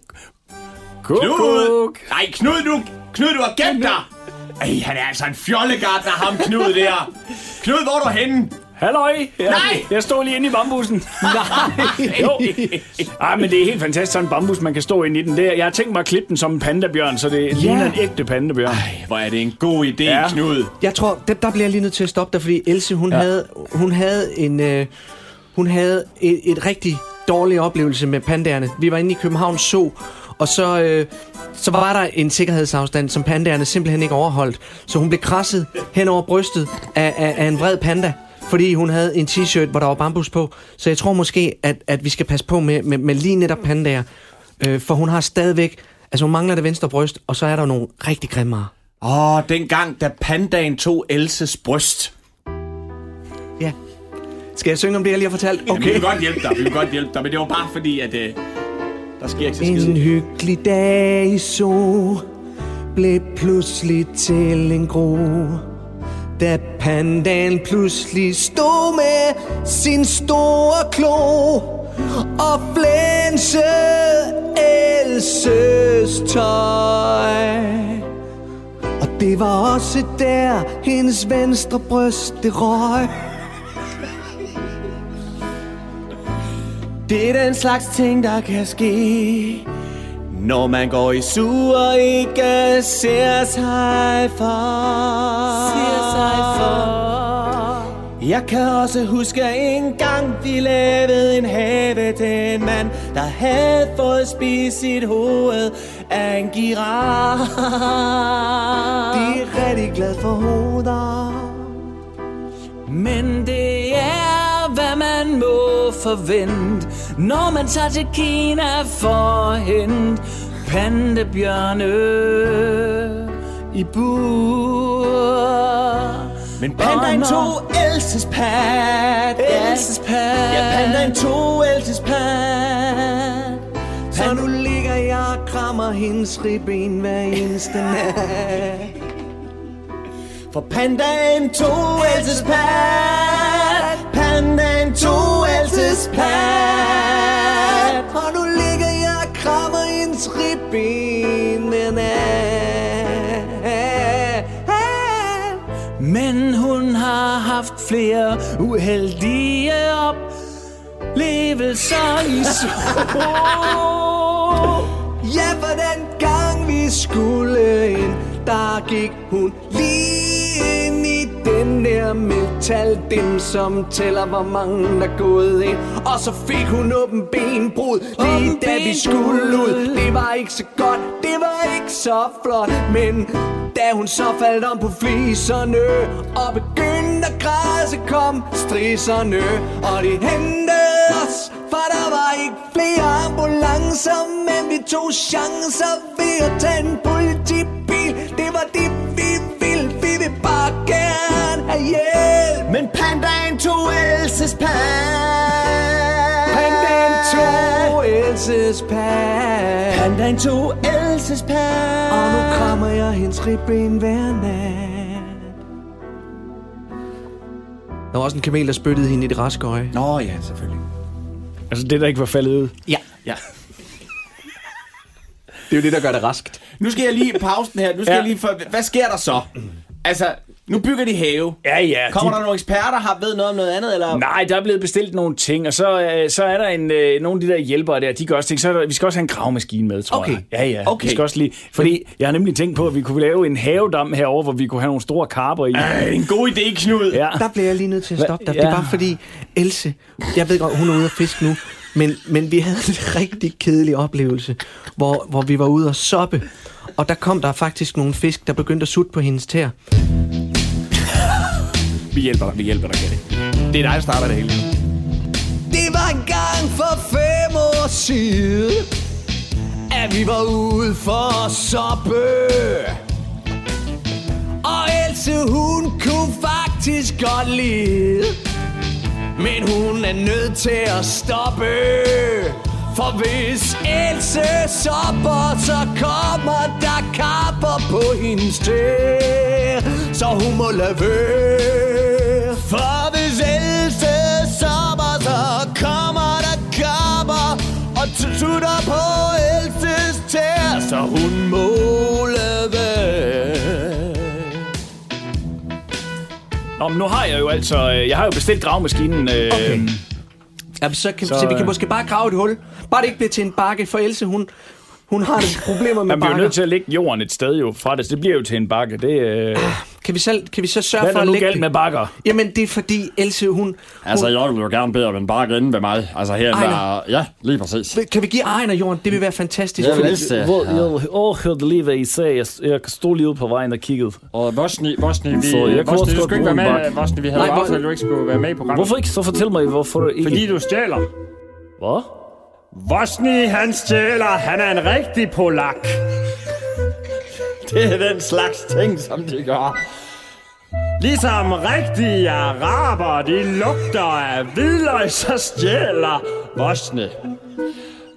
Kuk, Knud! Nej, Knud, du, Knud, du har gemt dig! Ej, han er altså en fjollegartner, ham Knud der. Knud, hvor er du henne? Halløj! Jeg, Nej! Jeg står lige inde i bambussen. Nej! Jo. Ej, men det er helt fantastisk, sådan en bambus, man kan stå inde i den der. Jeg har tænkt mig at klippe den som en pandabjørn, så det ligner en ægte pandabjørn. Ej, hvor er det en god idé, Ja. ja. Knud. Jeg tror, der, der bliver jeg lige nødt til at stoppe dig, fordi Else, hun ja. havde, hun havde en, øh, hun havde et, et rigtig dårlig oplevelse med pandaerne. Vi var inde i København Zoo, og så, øh, så var der en sikkerhedsafstand, som pandaerne simpelthen ikke overholdt. Så hun blev krasset hen over brystet af, af, af en vred panda, fordi hun havde en t-shirt, hvor der var bambus på. Så jeg tror måske, at, at vi skal passe på med, med, med lige netop pandaer. Øh, for hun har stadigvæk... Altså, hun mangler det venstre bryst, og så er der nogle rigtig grimmere. Åh, dengang, da pandaen tog Elses bryst. Ja. Skal jeg synge om det, jeg lige har fortalt? Okay. Vi vil godt hjælpe dig, vi vil godt hjælpe dig, men det var bare fordi, at øh, der sker ikke så skide. En hyggelig dag i sol blev pludselig til en gro. Da pandaen pludselig stod med sin store klo og flænsede Elses tøj. Og det var også der, hendes venstre bryst det røg. Det er den slags ting, der kan ske, når man går i sur og ikke ser sig for. Ser sig for. Jeg kan også huske en gang, vi lavede en have til en mand, der havde fået spist sit hoved af en giraf. De er rigtig glad for hoveder. Men det er, hvad man må forvente, når man tager til Kina for at hente pandabjørne i bur. Men pandaen tog Elses pad. Elses pad. Ja, pandaen tog Elses pad. Så nu ligger jeg og krammer hendes ribben hver eneste nat. For pandaen tog Elses pad. Pandaen tog Elses pad. Og nu ligger jeg og krammer hendes ribben nat. Men hun har haft flere uheldige oplevelser i så. Ja, for den gang vi skulle ind, der gik hun der metal dem som tæller, hvor mange der er gået ind. Og så fik hun åben benbrud, lige da vi skulle ud. Det var ikke så godt, det var ikke så flot, men da hun så faldt om på fliserne og begyndte at græde, så kom strisserne, og de hentede os, for der var ikke flere ambulancer, men vi tog chancer ved at tage en politibil. Det var vi vil bare gerne have hjælp. Men pandaen tog Elses pad. Pandaen tog Elses pad. Pandaen tog Elses pad. Og nu krammer jeg hendes ribben hver nat. Der var også en kamel, der spyttede hende i det raske øje. Nå ja, selvfølgelig. Altså det, der ikke var faldet ud. Ja. Ja. Det er jo det, der gør det raskt. Nu skal jeg lige pausen her. Nu skal ja. jeg lige for, hvad sker der så? Altså, nu bygger de have. Ja, ja. Kommer de- der nogle eksperter, har ved noget om noget andet? Eller? Nej, der er blevet bestilt nogle ting, og så, øh, så er der en, øh, nogle af de der hjælpere der, de gør også ting. Så er der, vi skal også have en gravemaskine med, tror Okay. jeg. Ja, ja. Okay. Vi skal også lige, fordi jeg har nemlig tænkt på, at vi kunne lave en havedam herover, hvor vi kunne have nogle store karper i. Ej, en god idé, Knud. Ja. Der bliver jeg lige nødt til at stoppe dig. Det er Ja. bare fordi, Else, jeg ved godt, hun er ude at fiske nu, men, men vi havde en rigtig kedelig oplevelse, hvor, hvor vi var ude at soppe, og der kom der faktisk nogle fisk, der begyndte at sutte på hendes tær. Vi hjælper dig, vi hjælper dig, Katte. Det er dig, der starter det hele. Det var en gang for fem år siden At vi var ude for at soppe Og Else hun kunne faktisk godt lide Men hun er nødt til at stoppe For hvis Else sopper Så kommer der kapper på hendes tæer Så hun må lade være For hvis Else sommer, så kommer der kapper Og tutter på Elses tær Så hun må lade være Nå, men nu har jeg jo altså... øh, Jeg har jo bestilt gravemaskinen. Øh, Okay. Ja, så, kan, så, Så, så vi kan øh, måske bare grave et hul. Bare det ikke bliver til en bakke, for Else, hun, hun har det problemer med Man bliver jo bakker. nødt til at lægge jorden et sted jo fra det. så Det bliver jo til en bakke. Det, øh, Kan vi, så, kan vi så sørge hvad er for der at nu lægge galt det? med bakker? Jamen, det er fordi Else, hun... Altså, hun jeg vil jo gerne bede om en bakke inde ved mig. Altså, her Ejner. er... Ja, lige præcis. kan vi give Ejner jorden? Det vil være fantastisk. Jeg vil fordi-. Hvor, jeg overhørte lige, hvad I sagde. Jeg, jeg stod lige ude på vejen og kiggede. Og Vosni, Vosni, vi... Så jeg kunne også du godt bruge være en med, bakke. Vosni. Vi havde jo aftalt, at du ikke skulle være med i programmet. Hvorfor ikke? Så fortæl mig, hvorfor du ikke... Fordi du stjæler. Hvad? Vosni, han stjæler. Han er en rigtig polak. Det er den slags ting, som de gør. Ligesom rigtige araber, de lugter af hvidløg, så stjæler Vosni.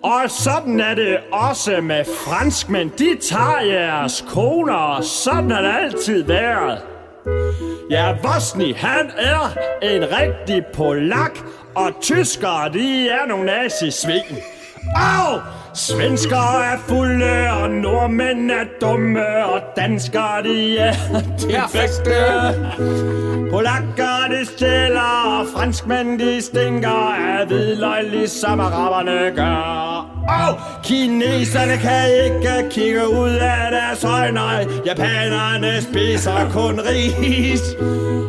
Og sådan er det også med franskmænd. De tager jeres koner, og sådan har det altid været. Ja, Vosni, han er en rigtig polak, og tyskere, de er nogle nazisvin. Au! Svenskere er fulde, og nordmænd er dumme, og danskere, de er de bedste. Polakker, de stjæler, og franskmænd, de stinker af hvidløg, ligesom araberne gør. Og kineserne kan ikke kigge ud af deres øjne, japanerne spiser kun ris.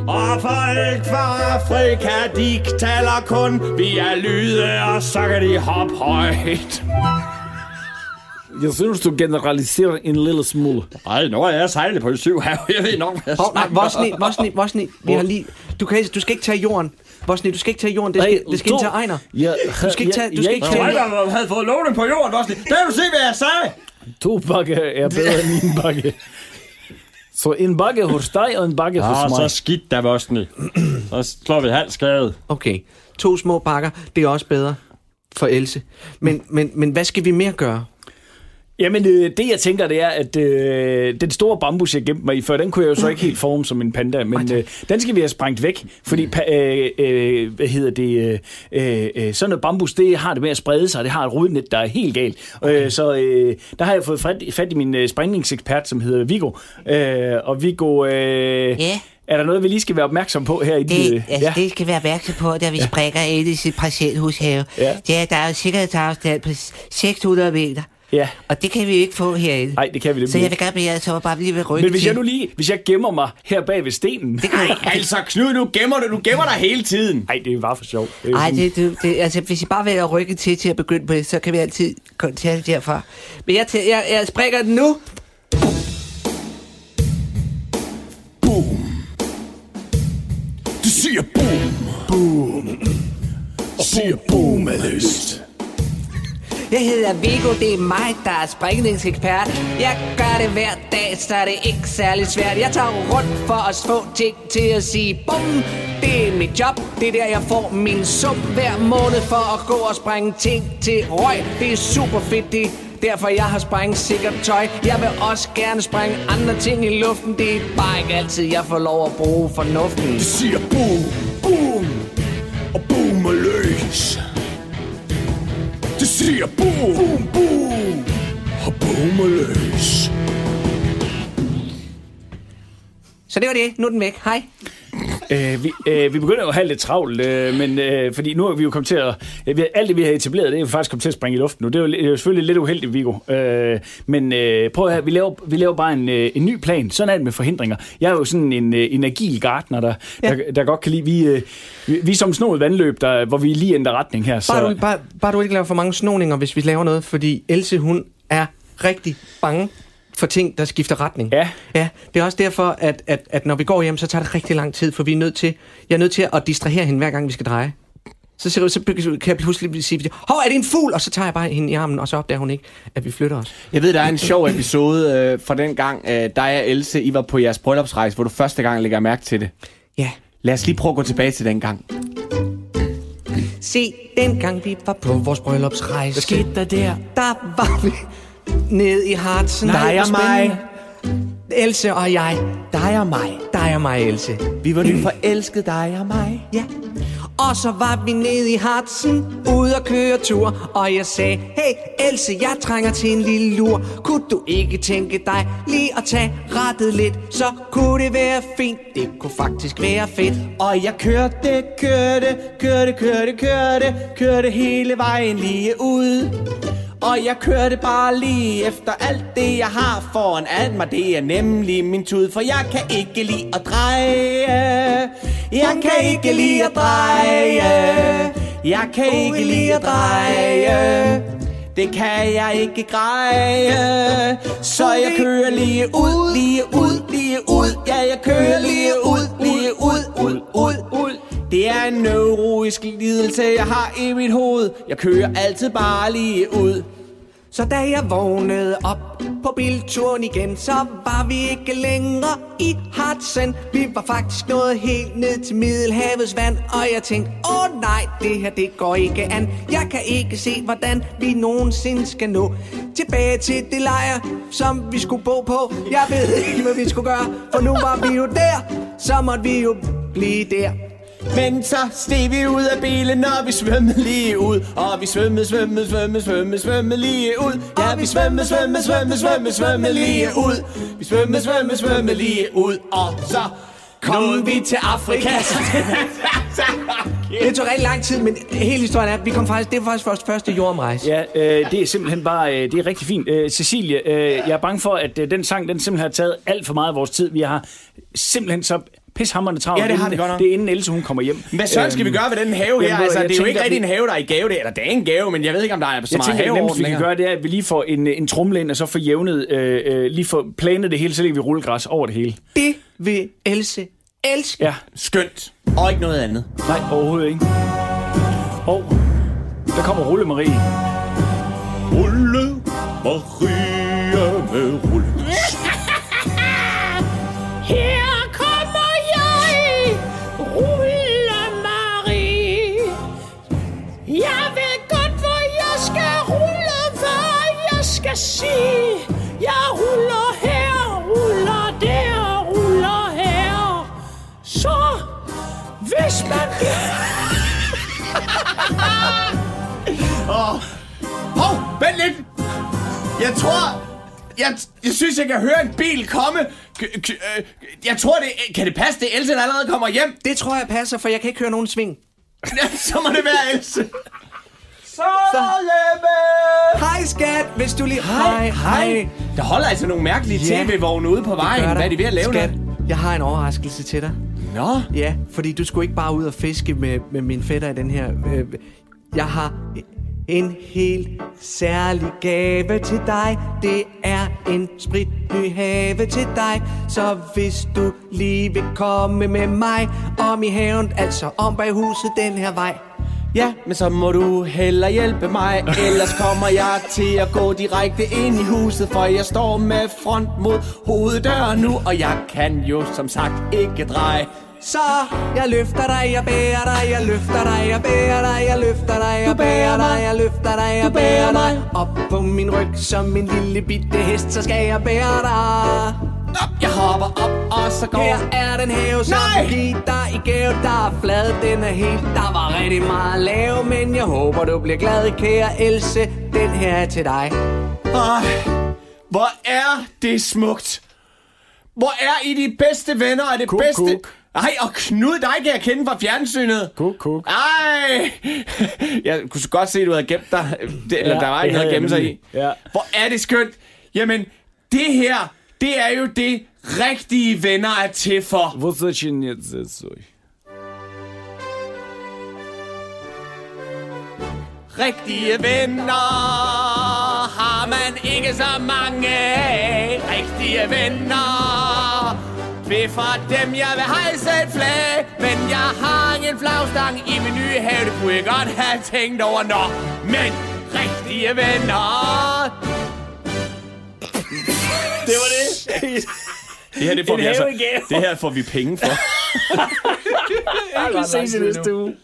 Og folk fra Afrika, de taler kun via lyde, og så kan de hoppe højt. Jeg synes, du generaliserer en lille smule. Ej, nu er jeg sejlet på en syv her. Jeg ved nok, hvad jeg Hov, nej. Vosni, Vosni, Vosni, vi har lige... Du, kan, du skal ikke tage jorden. Vosni, du skal ikke tage jorden. Det skal, det skal ind til Ejner. Ja, Du skal ikke tage, du skal ikke tage Ejner havde fået lovning på jorden, Vosni. Der kan du se, hvad jeg sagde. To bakke er bedre end en bakke. Så en bakke hos dig, og en bakke hos Ah, så mig. skidt der, Vosni. Så slår vi halv skade. Okay, to små bakker, det er også bedre for Else. Men, men, men hvad skal vi mere gøre? Jamen, øh, det jeg tænker, det er, at øh, den store bambus, jeg gemte mig i før, den kunne jeg jo så ikke helt forme som en panda, men øh, den skal vi have sprængt væk, fordi, pa- øh, øh, hvad hedder det, øh, øh, sådan noget bambus, det har det med at sprede sig, det har et rodnet, der er helt galt. Okay. Øh, så øh, der har jeg fået fat, fat i min øh, sprængningsekspert, som hedder Viggo, øh, og Viggo... Øh, Ja. Er der noget, vi lige skal være opmærksom på her i Det, øh, altså, det skal være opmærksom på, da vi ja. springer ind i sit parcelhushave. Ja. Ja, der er jo sikkerhedsafstand på 600 meter. Ja. Og det kan vi jo ikke få herinde. Nej, det kan vi Så nemlig jeg ikke. vil gerne bede jer, så bare lige vil rykke Men hvis jeg nu lige, hvis jeg gemmer mig her bag ved stenen... Det kan Altså, Knud, nu gemmer du, du gemmer dig hele tiden. Nej, det er bare for sjov. Ej, sådan- det, det, det, altså, hvis I bare vælger rykke til til at begynde på det, så kan vi altid tage det derfra. Men jeg, jeg, jeg springer den nu. Du siger boom, boom. Og siger boom med lyst. Jeg hedder Viggo, det er mig, der er springningsekspert. Jeg gør det hver dag, så er det ikke særlig svært. Jeg tager rundt for at få ting til at sige bum. Det er mit job, det er der, jeg får min sum hver måned for at gå og sprænge ting til røg. Det er super fedt, det derfor jeg har sprængsikkert tøj. Jeg vil også gerne sprænge andre ting i luften. Det er bare ikke altid, jeg får lov at bruge fornuften. Det siger boom, boom. Og boom og løs. Siger boom, boom, boom. Og boom og løs. Så det var det. Nu er den væk. Hej. Øh, vi, øh, vi begynder jo at have lidt travlt, øh, men øh, fordi nu er vi jo kommet til at... Øh, vi- alt det, vi har etableret, det er jo faktisk kommet til at springe i luften nu. Det er jo, det er jo selvfølgelig lidt uheldigt, Viggo. Øh, men øh, prøv at høre, vi laver, vi laver bare en, øh, en ny plan. Sådan er det med forhindringer. Jeg er jo sådan en, øh, en agil gartner, der, ja. der, der godt kan lide... Vi, øh, vi, vi er som snoet vandløb, der, hvor vi lige ændrer retning her. Så, Bare du, bare, bare du ikke laver for mange snoninger, hvis vi laver noget, fordi Else, hun er rigtig bange for ting, der skifter retning. Ja. Ja, det er også derfor, at, at, at når vi går hjem, så tager det rigtig lang tid, for vi er nødt til, jeg er nødt til at distrahere hende, hver gang vi skal dreje. Så, ser, så kan jeg pludselig sige, hov, er det en fugl? Og så tager jeg bare hende i armen, og så opdager hun ikke, at vi flytter os. Jeg ved, der er en sjov episode øh, fra den gang, øh, dig og Else, I var på jeres bryllupsrejse, hvor du første gang lægger mærke til det. Ja. Lad os lige prøve at gå tilbage til den gang. Se, dengang vi var på vores bryllupsrejse. Hvad skete der der? Der var vi nede i Hartsen. Dig og mig. Else og jeg. Dig og mig. Dig og mig, Else. Vi var nyt forelskede, dig og mig. Ja. Og så var vi nede i Hartsen, ude at køre tur, og jeg sagde, hey Else, jeg trænger til en lille lur. Kunne du ikke tænke dig lige at tage rettet lidt, så kunne det være fint. Det kunne faktisk være fedt. Og jeg kørte, kørte, kørte, kørte, kørte, kørte hele vejen lige ud. Og jeg kørte bare lige efter alt det, jeg har foran alt mig. Det er nemlig min tud, for jeg kan ikke lide at dreje. Jeg kan ikke lide at dreje. Jeg kan ikke lide at dreje. Det kan jeg ikke greje Så jeg kører lige ud, lige ud, lige ud Ja, jeg kører lige ud, lige ud, ud, ud, ud det er en neurologisk lidelse, jeg har i mit hoved Jeg kører altid bare lige ud Så da jeg vågnede op på bilturen igen, så var vi ikke længere i Hudson. Vi var faktisk nået helt ned til Middelhavets vand, og jeg tænkte, åh oh, nej, det her det går ikke an. Jeg kan ikke se, hvordan vi nogensinde skal nå tilbage til det lejr, som vi skulle bo på. Jeg ved ikke, hvad vi skulle gøre, for nu var vi jo der, så måtte vi jo blive der. Men så steg vi ud af bilen, og vi svømmede lige ud Og vi svømmede, svømmede, svømmede, svømmede, svømmede lige ud Ja, vi svømmede, svømmede, svømmede, svømmede, svømmede lige ud Vi svømmede, svømmede, svømmede lige ud Og så kom vi til Afrika Det tog rigtig lang tid, men hele historien er, at vi kom faktisk, det var faktisk vores første jordomrejse. Ja, øh, det er simpelthen bare, øh, det er rigtig fint. Øh, Cecilie, øh, jeg er bange for, at øh, den sang, den simpelthen har taget alt for meget af vores tid. Vi har simpelthen så pishammerende travlt. Ja, det har inden- det godt nok. Det er inden Else, hun kommer hjem. Hvad søren skal vi Øhm, gøre ved den have her? jamen, Altså, jeg det er jo ikke tænker, rigtig en have, der er i gave. Det, eller det er en gave, men jeg ved ikke, om der er så Jeg meget tænker, have nemmeste, den vi kan gøre, det er, at vi lige får en, en trumle ind, og så får jævnet, øh, øh, lige får planet det hele, så lægger vi rullegræs over det hele. Det vil Else elske. Ja. Skønt. Og ikke noget andet. Nej, overhovedet ikke. Og der kommer Rulle Marie. Rulle Maria med rulle. Skal sige. Jeg ruller her, ruller der, ruller her. Så hvis man... Åh, Hov, vent lidt. Jeg tror... Jeg, jeg synes, jeg kan høre en bil komme. K- k- øh, jeg tror, det... Kan det passe, det er Else, der allerede kommer hjem? Det tror jeg passer, for jeg kan ikke høre nogen sving. Så må det være Else. Så Hej skat, hvis du lige... Hej, hej. Der holder altså nogle mærkelige Ja, tv-vogne ude på vejen. Hvad er de ved at lave Skat, jeg har en overraskelse til dig. Nå. Ja, fordi du skulle ikke bare ud og fiske med, med min fætter i den her... Øh, jeg har en helt særlig gave til dig. Det er en spritny have til dig. Så hvis du lige vil komme med mig om i haven, altså om bag huset den her vej. Ja, men så må du hellere hjælpe mig Ellers kommer jeg til at gå direkte ind i huset For jeg står med front mod hoveddøren nu Og jeg kan jo som sagt ikke dreje Så jeg løfter dig, jeg bærer dig, jeg løfter dig, jeg bærer dig, jeg løfter dig, jeg bærer dig, jeg løfter dig, jeg bærer dig. Op på min ryg som en lille bitte hest, så skal jeg bære dig. Op, jeg hopper op, og så går Her er den have, som Nej! dig i gave. Der er flad, den er helt, der var rigtig meget lav. Men jeg håber, du bliver glad, kære Else. Den her er til dig. Ej, hvor er det smukt Hvor er I de bedste venner og det Kuk, bedste kuk. Ej, og Knud, dig kan jeg kende fra fjernsynet. Kuk, kuk. Ej! Jeg kunne så godt se, at du havde gemt dig. Det, eller Ja, der var ikke noget at gemme sig i. Ja. Hvor er det skønt. Jamen, det her, det er jo det rigtige venner er til for. Вот зачем нет зацой. Rigtige venner har man ikke så mange af. Rigtige venner. Det er for dem, jeg vil hejse et flag. Men jeg har ingen flagstang i min nye have. Det kunne jeg godt have tænkt over, nå, men rigtige venner. det var det. Det her, det får, En vi altså, det her får vi penge for. Vi ses i næste uge.